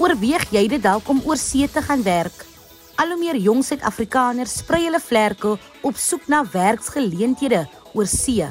Oorweeg jy dit dalk om oor see te gaan werk? Al hoe meer jong Suid-Afrikaners sprei hulle vlerke op soek na werksgeleenthede oor see.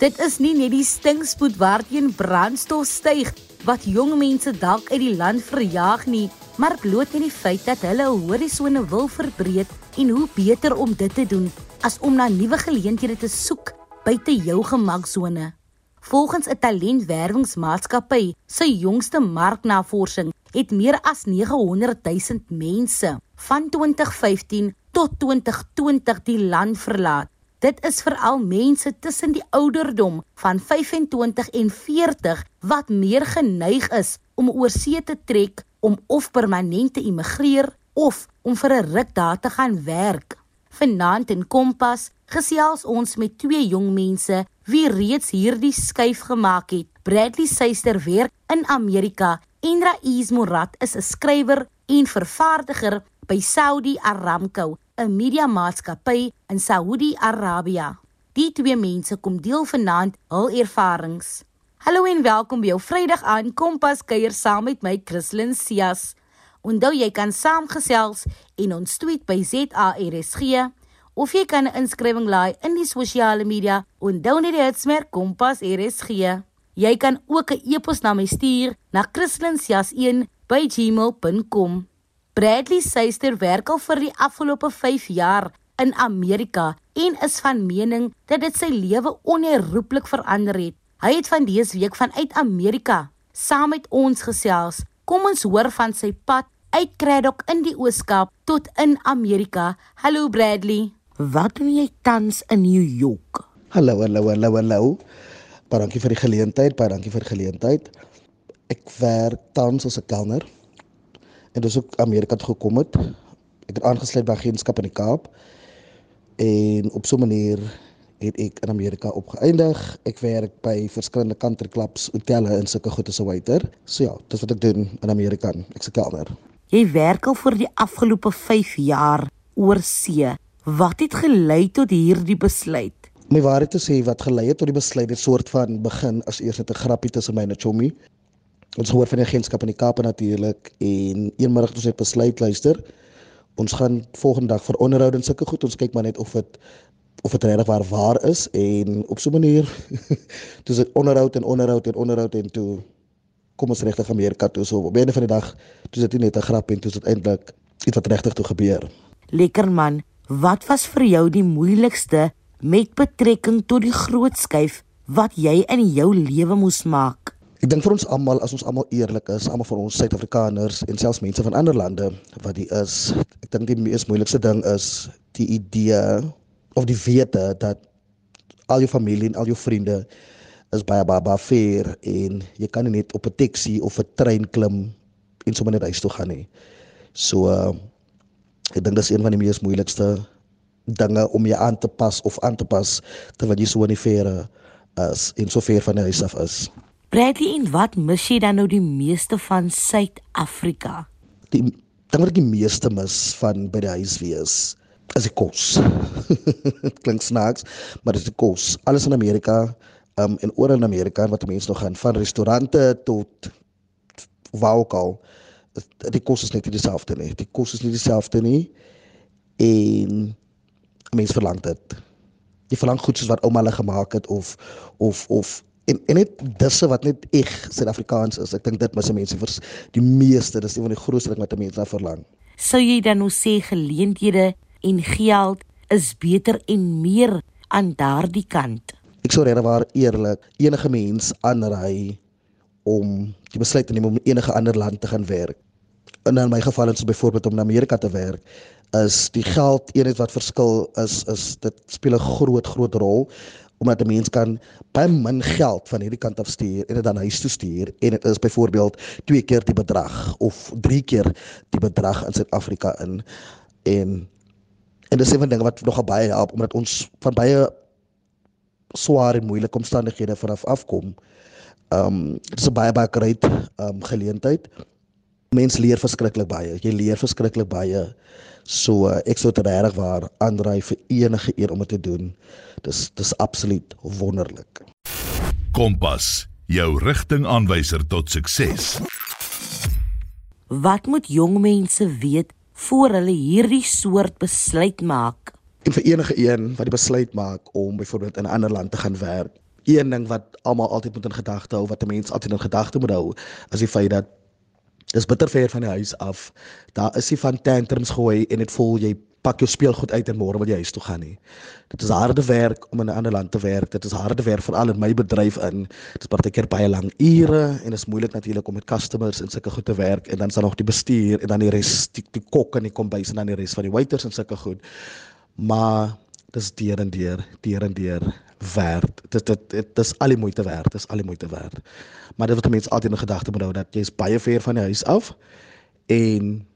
Dit is nie net die stinkspoed waarteen brandstof styg wat jong mense dalk uit die land verjaag nie, maar bloot in die feit dat hulle 'n horisone wil verbreek en hoe beter om dit te doen as om na nuwe geleenthede te soek buite jou gemaksone. Volgens 'n talentwerwingsmaatskappy se jongste marknavorsing het meer as 900 000 mense van 2015 tot 2020 die land verlaat. Dit is veral mense tussen die ouderdom van 25 en 40 wat meer geneig is om oorsee te trek om of permanent te immigreer of om vir 'n ruk daar te gaan werk. Vanaand in Kompas gesels ons met twee jong mense wie reeds hierdie skuif gemaak het. Bradley Suister werk in Amerika en Raiz Murad is 'n skrywer en vervaardiger by Saudi Aramco 'n media maatskappy in Saudi-Arabië. Die twee mense kom deel vanaand hul ervarings. Hallo en welkom by jou Vrydag aan Kompas kuier saam met my Christlyn Cias. Onthou jy kan saamgesels en ons tweet by ZARSG of jy kan 'n inskrywing laai in die sosiale media onthou net die hitsmerk Kompas RSG. Jy kan ook 'n e-pos na my stuur na christlyn.cias1@gmail.com. Bradley Suister werk al vir die afgelope 5 jaar in Amerika en is van mening dat dit sy lewe onherroepelik verander het. Hy het van dese week vanuit Amerika saam met ons gesels. Kom ons hoor van sy pad uit Craddock in die Ooskaap tot in Amerika. Hallo Bradley. Wat doen jy tans in New York? Hallo, hallo, hallo, hallo. Baie dankie vir die geleentheid, baie dankie vir die geleentheid. Ek werk tans as 'n kelner en dis ook Amerika toe gekom het. Ek het aangesluit by agentskap in die Kaap en op so 'n manier het ek in Amerika opgeëindig. Ek werk by verskillende country clubs, hotelle en sulke goede so waiter. So ja, dis wat ek doen in Amerika. Ek's 'n kelner. Jy werk al vir die afgelope 5 jaar oor see. Wat het gelei tot hierdie besluit? My waarheid te sê wat gelei het tot die besluit het soort van begin as eers net 'n grappie tussen my en Chomi ons hoor van die agentskap in die Kaap natuurlik en eenmiddag het ons net besluit luister ons gaan volgende dag vir onderhoud en sulke goed ons kyk maar net of dit of dit regtig waar waar is en op so 'n manier dis dit onderhoud en onderhoud en onderhoud en toe kom ons regtig Amerika toe. So op einde van die dag dis dit net 'n grap en dis uiteindelik iets wat regtig toe gebeur. Lekker man wat was vir jou die moeilikste met betrekking tot die groot skuif wat jy in jou lewe moes maak Ek dink vir ons almal as ons almal eerlik is, almal van ons Suid-Afrikaners en selfs mense van ander lande wat dit is, ek dink die mees moeilikste ding is die idee of die wete dat al jou familie en al jou vriende is baie baie baie ver en jy kan nie net op 'n taxi of 'n trein klim en sommer net huis toe gaan nie. So uh, ek dink dis een van die mees moeilikste dinge om jy aan te pas of aan te pas terwyl jy so in die ver is en so ver van die huis af is. Bradley, en wat mis jy dan nou die meeste van Suid-Afrika? Die ding wat ek die meeste mis van by die huis wees is die kos. Klink snaaks, maar dit is die kos. Alles in Amerika, um en oor in Amerika wat mense nog gaan van restaurante tot waar ook al. Die kos is net nie dieselfde nie. Die kos is nie dieselfde nie. En mense verlang dit. Jy verlang goed soos wat ouma hulle gemaak het of of of en en net disse wat net eg Suid-Afrikaans is. Ek dink dit mis mense vir die meeste, dis een van die grootste ding wat mense na verlang. Sou jy dan nou sê geleenthede en geld is beter en meer aan daardie kant? Ek sou regtig waar eerlik enige mens aanraai om die besluit te neem om in enige ander land te gaan werk. En in my geval is dit byvoorbeeld om in Amerika te werk is die geld eenheid wat verskil is is dit speel 'n groot groot rol omdat 'n mens kan baie min geld van hierdie kant af stuur en dit dan huis toe stuur en dit is byvoorbeeld twee keer die bedrag of drie keer die bedrag in Suid-Afrika in en en dis van dinge wat nogal baie help omdat ons van baie swaar en moeilike omstandighede vanaf afkom. Um dit is 'n baie baie groot um geleentheid. Mense leer verskriklik baie. Jy leer verskriklik baie. So uh, ek sou dit regtig waar aandry vir enige een om dit te doen. Dis dis absoluut wonderlik. Kompas, jou rigtingaanwyser tot sukses. Wat moet jong mense weet voor hulle hierdie soort besluit maak? En vir enige een wat die besluit maak om byvoorbeeld in 'n ander land te gaan werk, een ding wat almal altyd moet in gedagte hou, wat 'n mens altyd in gedagte moet hou, is die feit dat dis bitter ver van die huis af. Daar is nie van tantrums gooi en dit voel jy pak jou speelgoed uit en môre moet jy huis toe gaan nie. Dit is harde werk om in 'n ander land te werk. Dit is harde werk veral in my bedryf in. Dit is partykeer baie lang ure en dit is moeilik natuurlik om met customers en sulke goed te werk en dan is daar nog die bestuur en dan die res die, die kok en die kombuis en dan die res van die waiters en sulke goed. Maar dis deur en deur, deur en deur werd. Dit dit dit is al die moeite werd, dis al die moeite werd. Maar dit wat mense altyd in gedagte moet hou dat jy is baie ver van die huis af en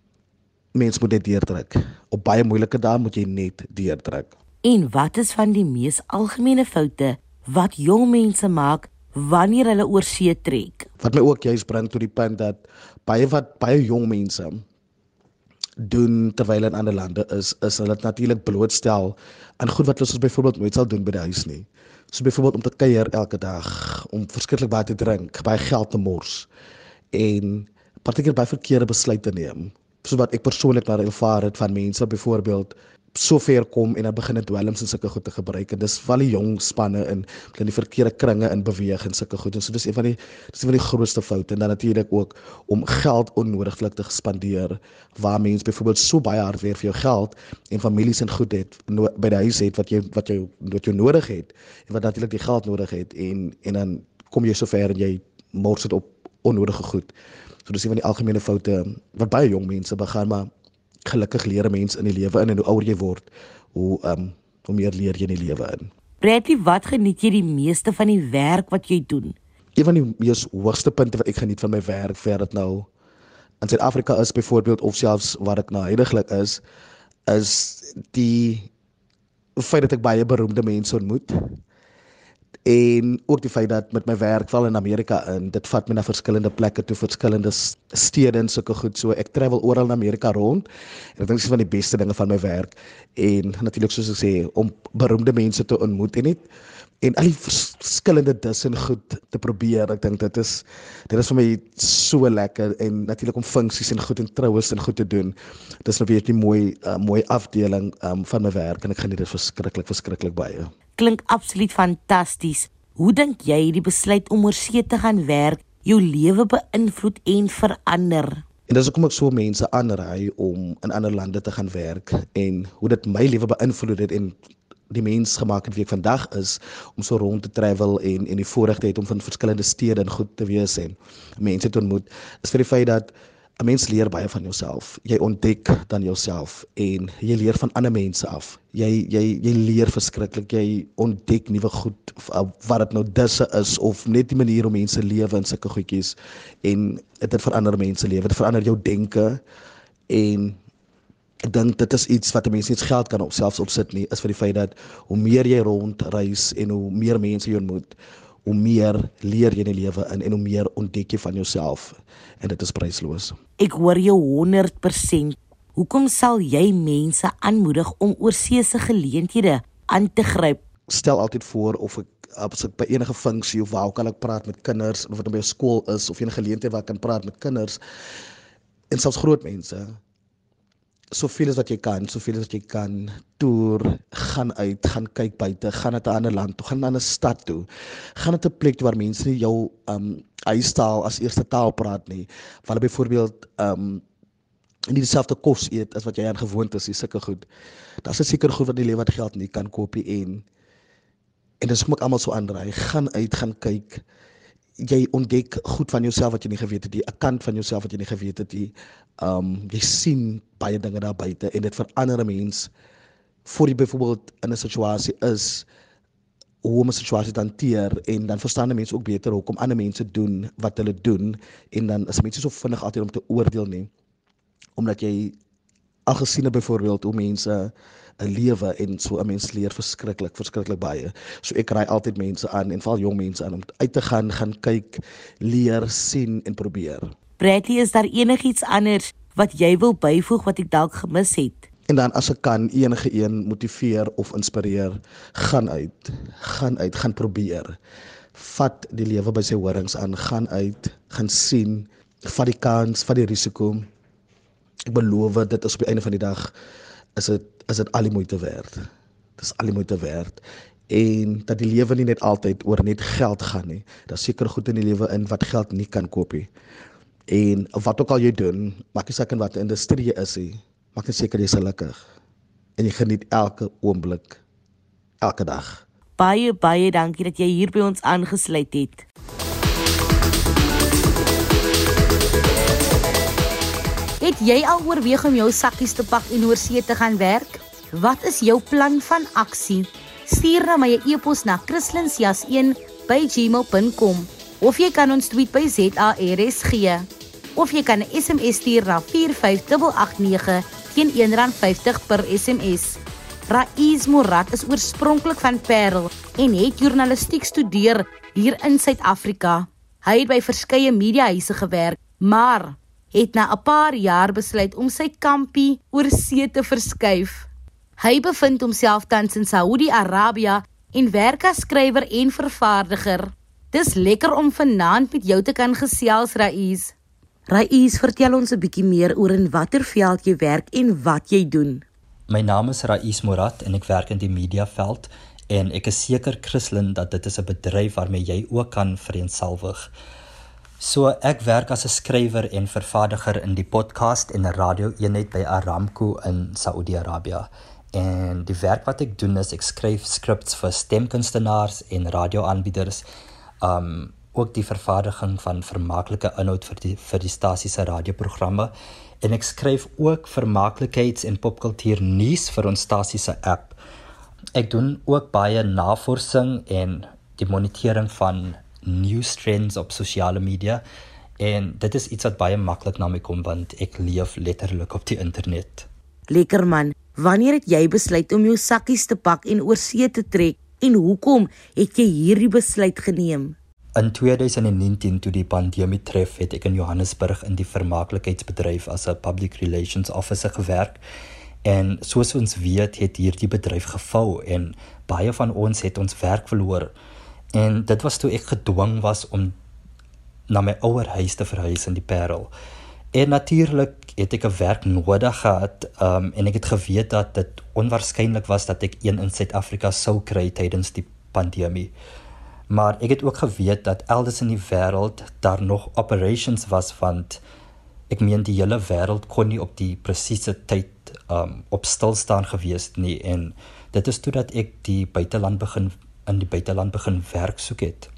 mens moet net deurdruk. Op baie moeilike dae moet jy net deurdruk. En wat is van die mees algemene foute wat jong mense maak wanneer hulle oor see trek? Wat my ook juist bring tot die punt dat baie wat baie jong mense doen terwyl in ander lande is is hulle natuurlik blootstel aan goed wat soos byvoorbeeld nooit sal doen by die huis nie. So byvoorbeeld om te kuier elke dag, om verskriklik baie te drink, baie geld te mors en partykeer baie verkeerde besluite neem so wat ek persoonlik maar ervaar het van mense byvoorbeeld so ver kom en dan begin dit dwelms en sulke goed te gebruik en dis val die jong spanne in in die verkeerde kringe in beweeg en sulke goed en so dis een van die dis een van die grootste foute en dan natuurlik ook om geld onnodiglik te spandeer waar mense byvoorbeeld so baie hard werk vir jou geld en families en goed het no, by die huis het wat jy wat jy wat jy nodig het en wat natuurlik die geld nodig het en en dan kom jy so ver en jy mors dit op onnodige goed. So dis een van die algemene foute wat baie jong mense begaan, maar gelukkig leer mense in die lewe in en hoe ouer jy word, hoe ehm um, hoe meer leer jy in die lewe in. Bradley, wat geniet jy die meeste van die werk wat jy doen? Een van die mees hoogste punte wat ek geniet van my werk, ver dit nou in Suid-Afrika is byvoorbeeld of selfs waar ek nou heidaglik is, is die feit dat ek baie beroemde mense ontmoet en ook die feit dat met my werk val in Amerika in dit vat my na verskillende plekke toe verskillende stede en sulke goed. So ek travel oral in Amerika rond en ek dink dit is van die beste dinge van my werk. En natuurlik soos ek sê om beroemde mense te ontmoet en net en al die verskillende dis en goed te probeer. Ek dink dit is dit is vir my so lekker en natuurlik om funksies en goed en troues en goed te doen. Dis nou weer 'n mooi uh, mooi afdeling um, van my werk en ek geniet dit verskriklik verskriklik baie klink absoluut fantasties. Hoe dink jy die besluit om oor see te gaan werk jou lewe beïnvloed en verander? En dis hoekom ek so mense aanraai om in ander lande te gaan werk en hoe dit my lewe beïnvloed het en die mens gemaak het wie ek vandag is om so rond te travel en en die voorreg te hê om van verskillende stede en goed te wees en mense te ontmoet is vir die feit dat 'n mens leer baie van jouself. Jy ontdek dan jouself en jy leer van ander mense af. Jy jy jy leer verskriklik. Jy ontdek nuwe goed wat dit nou disse is of net die manier hoe mense lewe en sulke goedjies en dit verander mense lewe. Dit verander jou denke en ek dink dit is iets wat 'n mens nie geld kan op selfs opsit nie is vir die feit dat hoe meer jy rondreis en hoe meer mense jy ontmoet hoe meer leer jy in die lewe in en hoe meer ontdek jy van jouself en dit is prysloos. Ek hoor jou 100%. Hoekom sal jy mense aanmoedig om oorseese geleenthede aan te gryp? Stel altyd voor of ek as ek by enige funksie of waar kan ek praat met kinders of wat by 'n skool is of enige geleentheid waar ek kan praat met kinders en selfs groot mense soveel as wat jy kan, soveel as wat jy kan toer, gaan uit, gaan kyk buite, gaan na 'n ander land toe, gaan na 'n stad toe. Gaan na 'n plek waar mense nie jou um huistaal as eerste taal praat nie. Waar byvoorbeeld um nie dieselfde kos eet as wat jy aan gewoond is, dis sulke goed. Daar's 'n seker goed wat die lewe wat geld nie kan koop nie en en dis kom ek almal so aandraai, gaan uit, gaan kyk jy ontdek goed van jouself wat jy nie geweet het nie, 'n kant van jouself wat jy nie geweet het nie. Um jy sien baie dinge daar buite en dit verander 'n mens voor jy byvoorbeeld in 'n situasie is hoe om 'n situasie te hanteer en dan verstaan mense ook beter hoekom ander mense doen wat hulle doen en dan is mense so vinnig altyd om te oordeel nie omdat jy al gesien het byvoorbeeld hoe mense 'n lewe en so 'n mens leer verskriklik verskriklik baie. So ek raai altyd mense aan en val jong mense aan om uit te gaan, gaan kyk, leer, sien en probeer. Bradley, is daar enigiets anders wat jy wil byvoeg wat ek dalk gemis het? En dan as ek kan enige een motiveer of inspireer, gaan uit. Gaan uit, gaan probeer. Vat die lewe by sy horings aan, gaan uit, gaan sien vat die kans, vat die risiko. Ek beloof dit is op die einde van die dag is dit is dit al die moeite werd. Dit is al die moeite werd en dat die lewe nie net altyd oor net geld gaan nie. Daar's seker goed in die lewe in wat geld nie kan koop nie. En wat ook al jy doen, maak nie saak in watter industrie jy is nie, maak net seker jy's gelukkig en jy geniet elke oomblik elke dag. Baie baie dankie dat jy hier by ons aangesluit het. Het jy al oorweeg om jou sakkies te pak en oor see te gaan werk? Wat is jou plan van aksie? Stuur na my 'n e e-pos na christlinsjas1@gmail.com of jy kan ons tweet by ZARSG of jy kan 'n SMS stuur na 45889 teen R1.50 per SMS. Raiz Morat is oorspronklik van Parel en het journalistiek studeer hier in Suid-Afrika. Hy het by verskeie mediahuise gewerk, maar het na 'n paar jaar besluit om sy kampie oor see te verskuif. Hy bevind homself tans in Saudi-Arabië en werk as skrywer en vervaardiger. Dis lekker om vanaand met jou te kan gesels, Raiz. Raiz, vertel ons 'n bietjie meer oor in watter veld jy werk en wat jy doen. My naam is Raiz Morat en ek werk in die mediaveld en ek is seker Christlyn dat dit is 'n bedryf waarmee jy ook kan vereensalwig. So ek werk as 'n skrywer en vervaardiger in die podcast en 'n radio-eenheid by Aramco in Saudi-Arabië. En die werk wat ek doen is ek skryf skripts vir stemkunstenaars en radioaanbieders. Um ook die vervaardiging van vermaaklike inhoud vir die vir die stasie se radioprogramme en ek skryf ook vermaaklikheids- en popkultuur nuus vir ons stasie se app. Ek doen ook baie navorsing en die monitering van news trends op sosiale media en dit is iets wat baie maklik na my kom want ek leef letterlik op die internet. Lekker man, wanneer het jy besluit om jou sakkies te pak en oor see te trek en hoekom het jy hierdie besluit geneem? In 2019 toe die pandemie tref, het ek in Johannesburg in die vermaaklikheidsbedryf as 'n public relations officer gewerk. En soos ons weet, het hierdie bedryf gevou en baie van ons het ons werk verloor. En dit was toe ek gedwing was om na my ouer huis te verhuis in die Parel. En natuurlik het ek 'n werk nodig gehad, um, en ek het geweet dat dit onwaarskynlik was dat ek een in Suid-Afrika sou kry tydens die pandemie. Maar ek het ook geweet dat elders in die wêreld daar nog operations was want ek meen die hele wêreld kon nie op die presiese tyd um op stil staan gewees nie en dit is toe dat ek die buiteland begin in die buiteland begin werk soek het.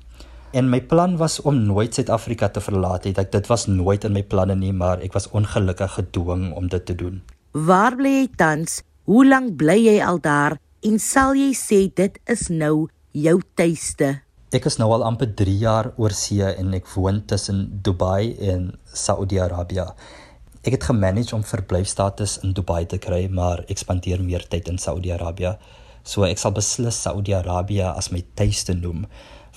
En my plan was om nooit Suid-Afrika te verlaat het. Ek dit was nooit in my planne nie, maar ek was ongelukkig gedwing om dit te doen. Waar bly jy tans? Hoe lank bly jy al daar? En sal jy sê dit is nou jou tuiste? Ek is nou al amper 3 jaar oor see en ek woon tussen Dubai en Saudi-Arabië. Ek het gemanage om verblyfstatus in Dubai te kry, maar ek spandeer meer tyd in Saudi-Arabië. So ek sal beslis Saudi-Arabië as my tuiste noem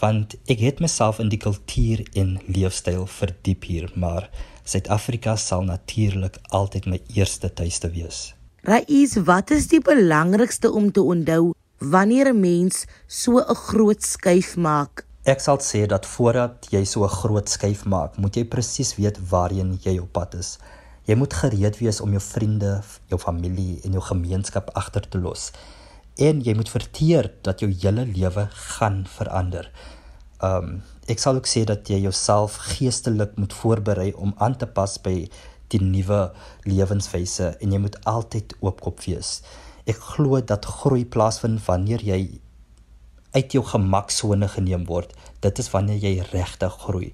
want ek het myself in die kultuur en leefstyl verdiep hier, maar Suid-Afrika sal natuurlik altyd my eerste tuiste wees. Raiz, wat is die belangrikste om te onthou wanneer 'n mens so 'n groot skuif maak? Ek sal sê dat voordat jy so 'n groot skuif maak, moet jy presies weet waarheen jy op pad is. Jy moet gereed wees om jou vriende, jou familie en jou gemeenskap agter te los en jy moet verteer dat jou hele lewe gaan verander. Um ek sal ook sê dat jy jouself geestelik moet voorberei om aan te pas by die nuwe lewenswyse en jy moet altyd oopkop wees. Ek glo dat groei plaasvind wanneer jy uit jou gemaksone geneem word. Dit is wanneer jy regtig groei.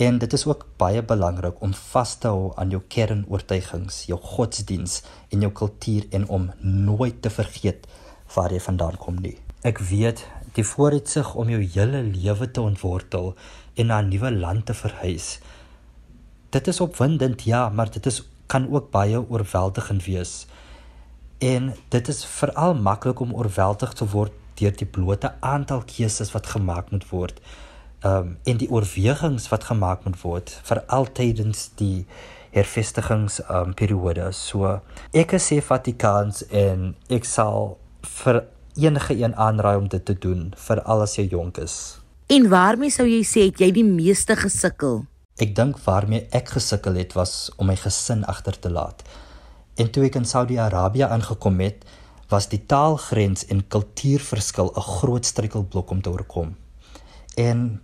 En dit is ook baie belangrik om vas te hou aan jou kernoortuigings, jou godsdiens en jou kultuur en om nooit te vergeet waar jy vandaan kom nie. Ek weet die vooruitsig om jou hele lewe te ontwortel en na 'n nuwe land te verhuis. Dit is opwindend, ja, maar dit is kan ook baie oorweldigend wees. En dit is veral maklik om oorweldig te word deur die blote aantal keuses wat gemaak moet word. Ehm um, en die oorwegings wat gemaak moet word vir altydens die hervestigings ehm um, periode. So ek sê Vatikans en ek sal vir enige een aanraai om dit te doen vir al as jy jonk is. En waarmee sou jy sê het jy die meeste gesukkel? Ek dink waarmee ek gesukkel het was om my gesin agter te laat. En toe ek in Saudi-Arabië aangekom het, was die taalgrens en kultuurverskil 'n groot struikelblok om te oorkom. En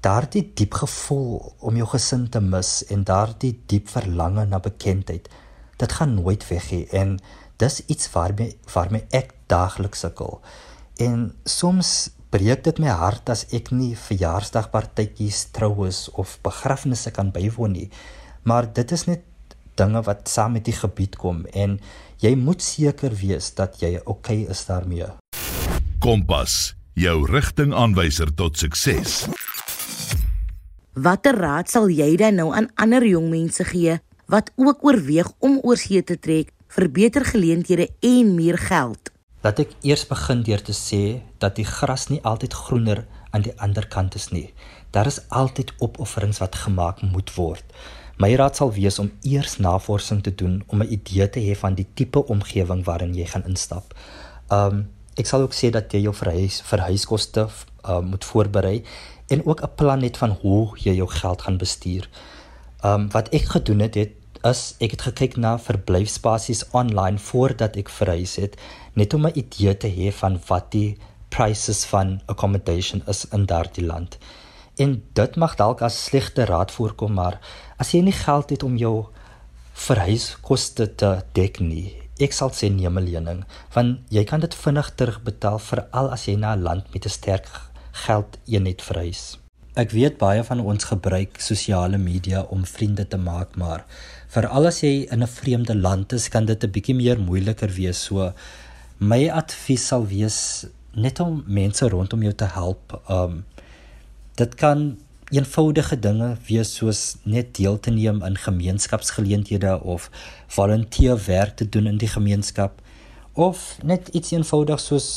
daardie diep gevoel om jou gesin te mis en daardie diep verlange na bekendheid, dit gaan nooit weg nie en dis iets waarmee waarmee ek daagliks sukkel. En soms breek dit my hart as ek nie verjaarsdagpartytjies, troues of begrafnisse kan bywoon nie. Maar dit is net dinge wat saam met die gebied kom en jy moet seker wees dat jy oukei okay is daarmee. Kompas, jou rigtingaanwyser tot sukses. Watter raad sal jy dan nou aan ander jong mense gee wat ook oorweeg om oorsee te trek vir beter geleenthede en meer geld? Laat ek eers begin deur te sê dat die gras nie altyd groener aan die ander kant is nie. Daar is altyd opofferings wat gemaak moet word. My raad sal wees om eers navorsing te doen om 'n idee te hê van die tipe omgewing waarin jy gaan instap. Um ek sal ook sê dat jy jou verhuis verhuiskoste uh, moet voorberei en ook 'n plan het van hoe jy jou geld gaan bestuur. Um wat ek gedoen het, het is ek het gekyk na verblyfspasies online voordat ek verhuis het, net om 'n idee te hê van wat die prices van accommodation is in daardie land. En dit mag dalk as slegte raad voorkom, maar as jy nie geld het om jou verhuiskoste te dek nie, ek sal sê neem 'n lening, want jy kan dit vinnig terugbetaal veral as jy na 'n land met 'n sterk geld eenheid verhuis. Ek weet baie van ons gebruik sosiale media om vriende te maak, maar veral as jy in 'n vreemde land is, kan dit 'n bietjie meer moeiliker wees. So my advies sal wees net om mense rondom jou te help. Um dit kan eenvoudige dinge wees soos net deel te neem aan gemeenskapsgeleenthede of volunteerwerk te doen in die gemeenskap of net iets eenvoudig soos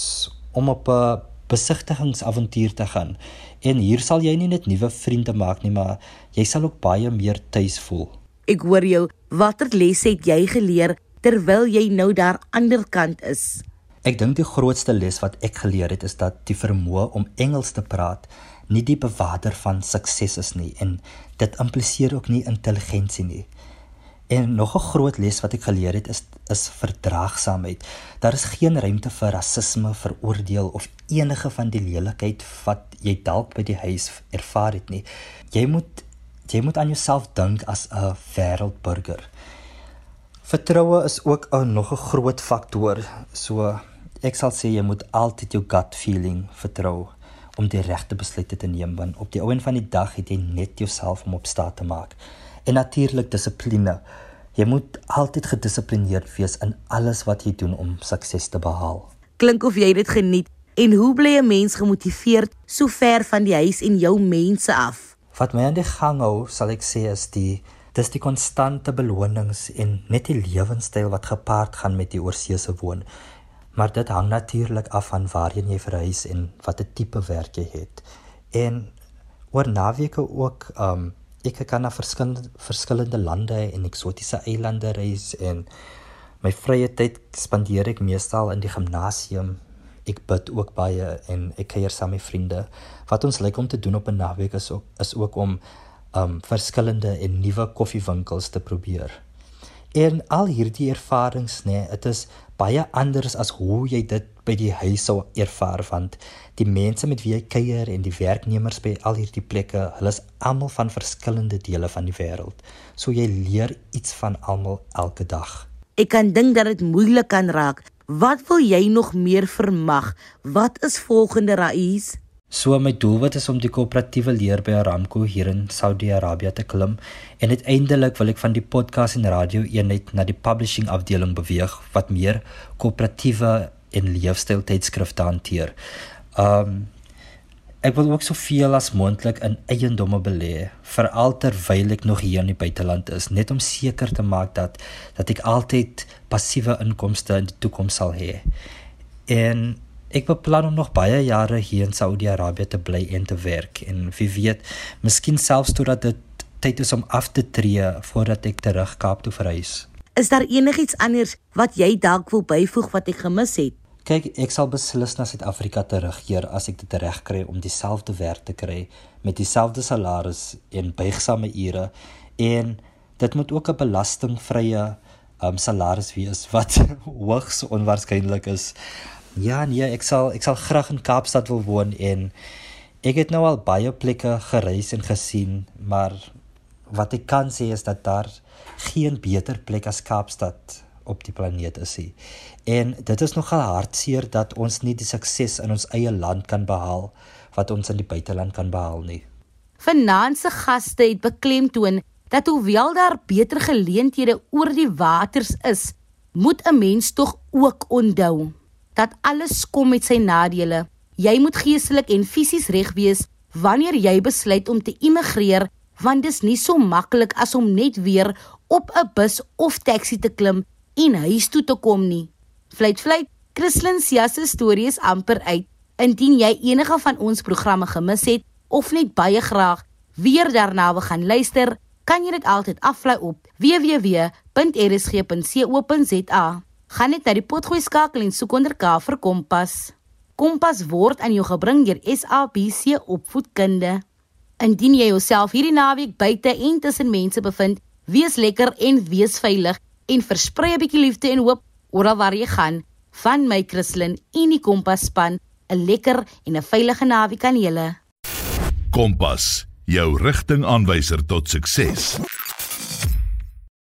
om op 'n besigtigingsavontuur te gaan. En hier sal jy nie net nuwe vriende maak nie, maar jy sal ook baie meer tuis voel. Ek hoor jou, watter les het jy geleer terwyl jy nou daar ander kant is? Ek dink die grootste les wat ek geleer het is dat die vermoë om Engels te praat nie die bewaarder van sukses is nie en dit impliseer ook nie intelligensie nie. En nog 'n groot les wat ek geleer het is is verdraagsaamheid. Daar is geen ruimte vir rasisme, veroordeel of enige van die lelikheid wat jy dalk by die huis ervaar het nie. Jy moet jy moet aan jouself dink as 'n wêreldburger. Vertroue is ook 'n nog 'n groot faktor. So ek sal sê jy moet altyd jou gut feeling vertrou om die regte besluite te neem want op die ouen van die dag het jy net jouself om op staat te maak. En natuurlik dissipline. Jy moet altyd gedissiplineerd wees in alles wat jy doen om sukses te behaal. Klink of jy dit geniet. En hoe bly 'n mens gemotiveerd so ver van die huis en jou mense af? Wat my aan die gang hou, sal ek sê is die dis die konstante belonings en net die lewenstyl wat gepaard gaan met die oorseese woon maar dit hang natuurlik af van waarheen jy verhuis en watter tipe werk jy het. En oor naweke ook um ek kan na verskillende verskillende lande en eksotiese eilande reis en my vrye tyd spandeer ek meestal in die gimnasium. Ek bid ook baie en ek kuier saam met vriende. Wat ons lyk om te doen op 'n naweek is ook is ook om um verskillende en nuwe koffiewinkels te probeer. En al hierdie ervarings nê, nee, dit is baie anders as hoe jy dit by die huis sou ervaar want die mense met wie jy kuier en die werknemers by al hierdie plekke, hulle is almal van verskillende dele van die wêreld. So jy leer iets van almal elke dag. Ek kan dink dat dit moeilik kan raak. Wat wil jy nog meer vermag? Wat is volgende Rais? So my doelwit is om die koöperatiewe leer by Aramco hier in Saudi-Arabië te klim en uiteindelik wil ek van die podcast en radio eenheid na die publishing afdeling beweeg wat meer koöperatiewe en leefstyl tydskrifte hanteer. Um ek wil ook soveel as moontlik in eiendomme belê, veral terwyl ek nog hier in die buiteland is, net om seker te maak dat dat ek altyd passiewe inkomste in die toekoms sal hê. En Ek beplan om nog baie jare hier in Saudi-Arabië te bly en te werk en wie weet, miskien selfs totdat dit tyd is om af te tree voordat ek terug Kaap toe verhuis. Is daar enigiets anders wat jy dalk wil byvoeg wat ek gemis het? Kyk, ek sal beslis na Suid-Afrika terugkeer as ek dit regkry om dieselfde werk te kry met dieselfde salaris en buigsame ure en dit moet ook 'n belastingvrye um, salaris wees wat hoogs onwaarskynlik is. Ja, nee, ek sal ek sal graag in Kaapstad wil woon en ek het nou al baie plekke gereis en gesien, maar wat ek kan sê is dat daar geen beter plek as Kaapstad op die planeet is nie. En dit is nogal hartseer dat ons nie die sukses in ons eie land kan behaal wat ons in die buiteland kan behaal nie. Finanse gaste het beklemtoon dat hoewel daar beter geleenthede oor die waters is, moet 'n mens tog ook onthou dat alles kom met sy nadele. Jy moet geestelik en fisies reg wees wanneer jy besluit om te immigreer, want dit is nie so maklik as om net weer op 'n bus of taxi te klim en huis toe te kom nie. Vlieg vlieg, Christlyn Sia se storie is amper uit. Indien jy enige van ons programme gemis het of net baie graag weer daarna wil gaan luister, kan jy dit altyd aflaai op www.rsg.co.za. Gaan net na die potgooi skakel en soek onder K vir Kompas. Kompas word aan jou gebring deur SABC Opvoedkunde. Indien jy jouself hierdie naweek buite en tussen mense bevind, wees lekker en wees veilig en versprei 'n bietjie liefde en hoop oral waar jy gaan. Van my Christlyn en die Kompas span, 'n lekker en 'n veilige naweek aan julle. Kompas, jou rigtingaanwyser tot sukses.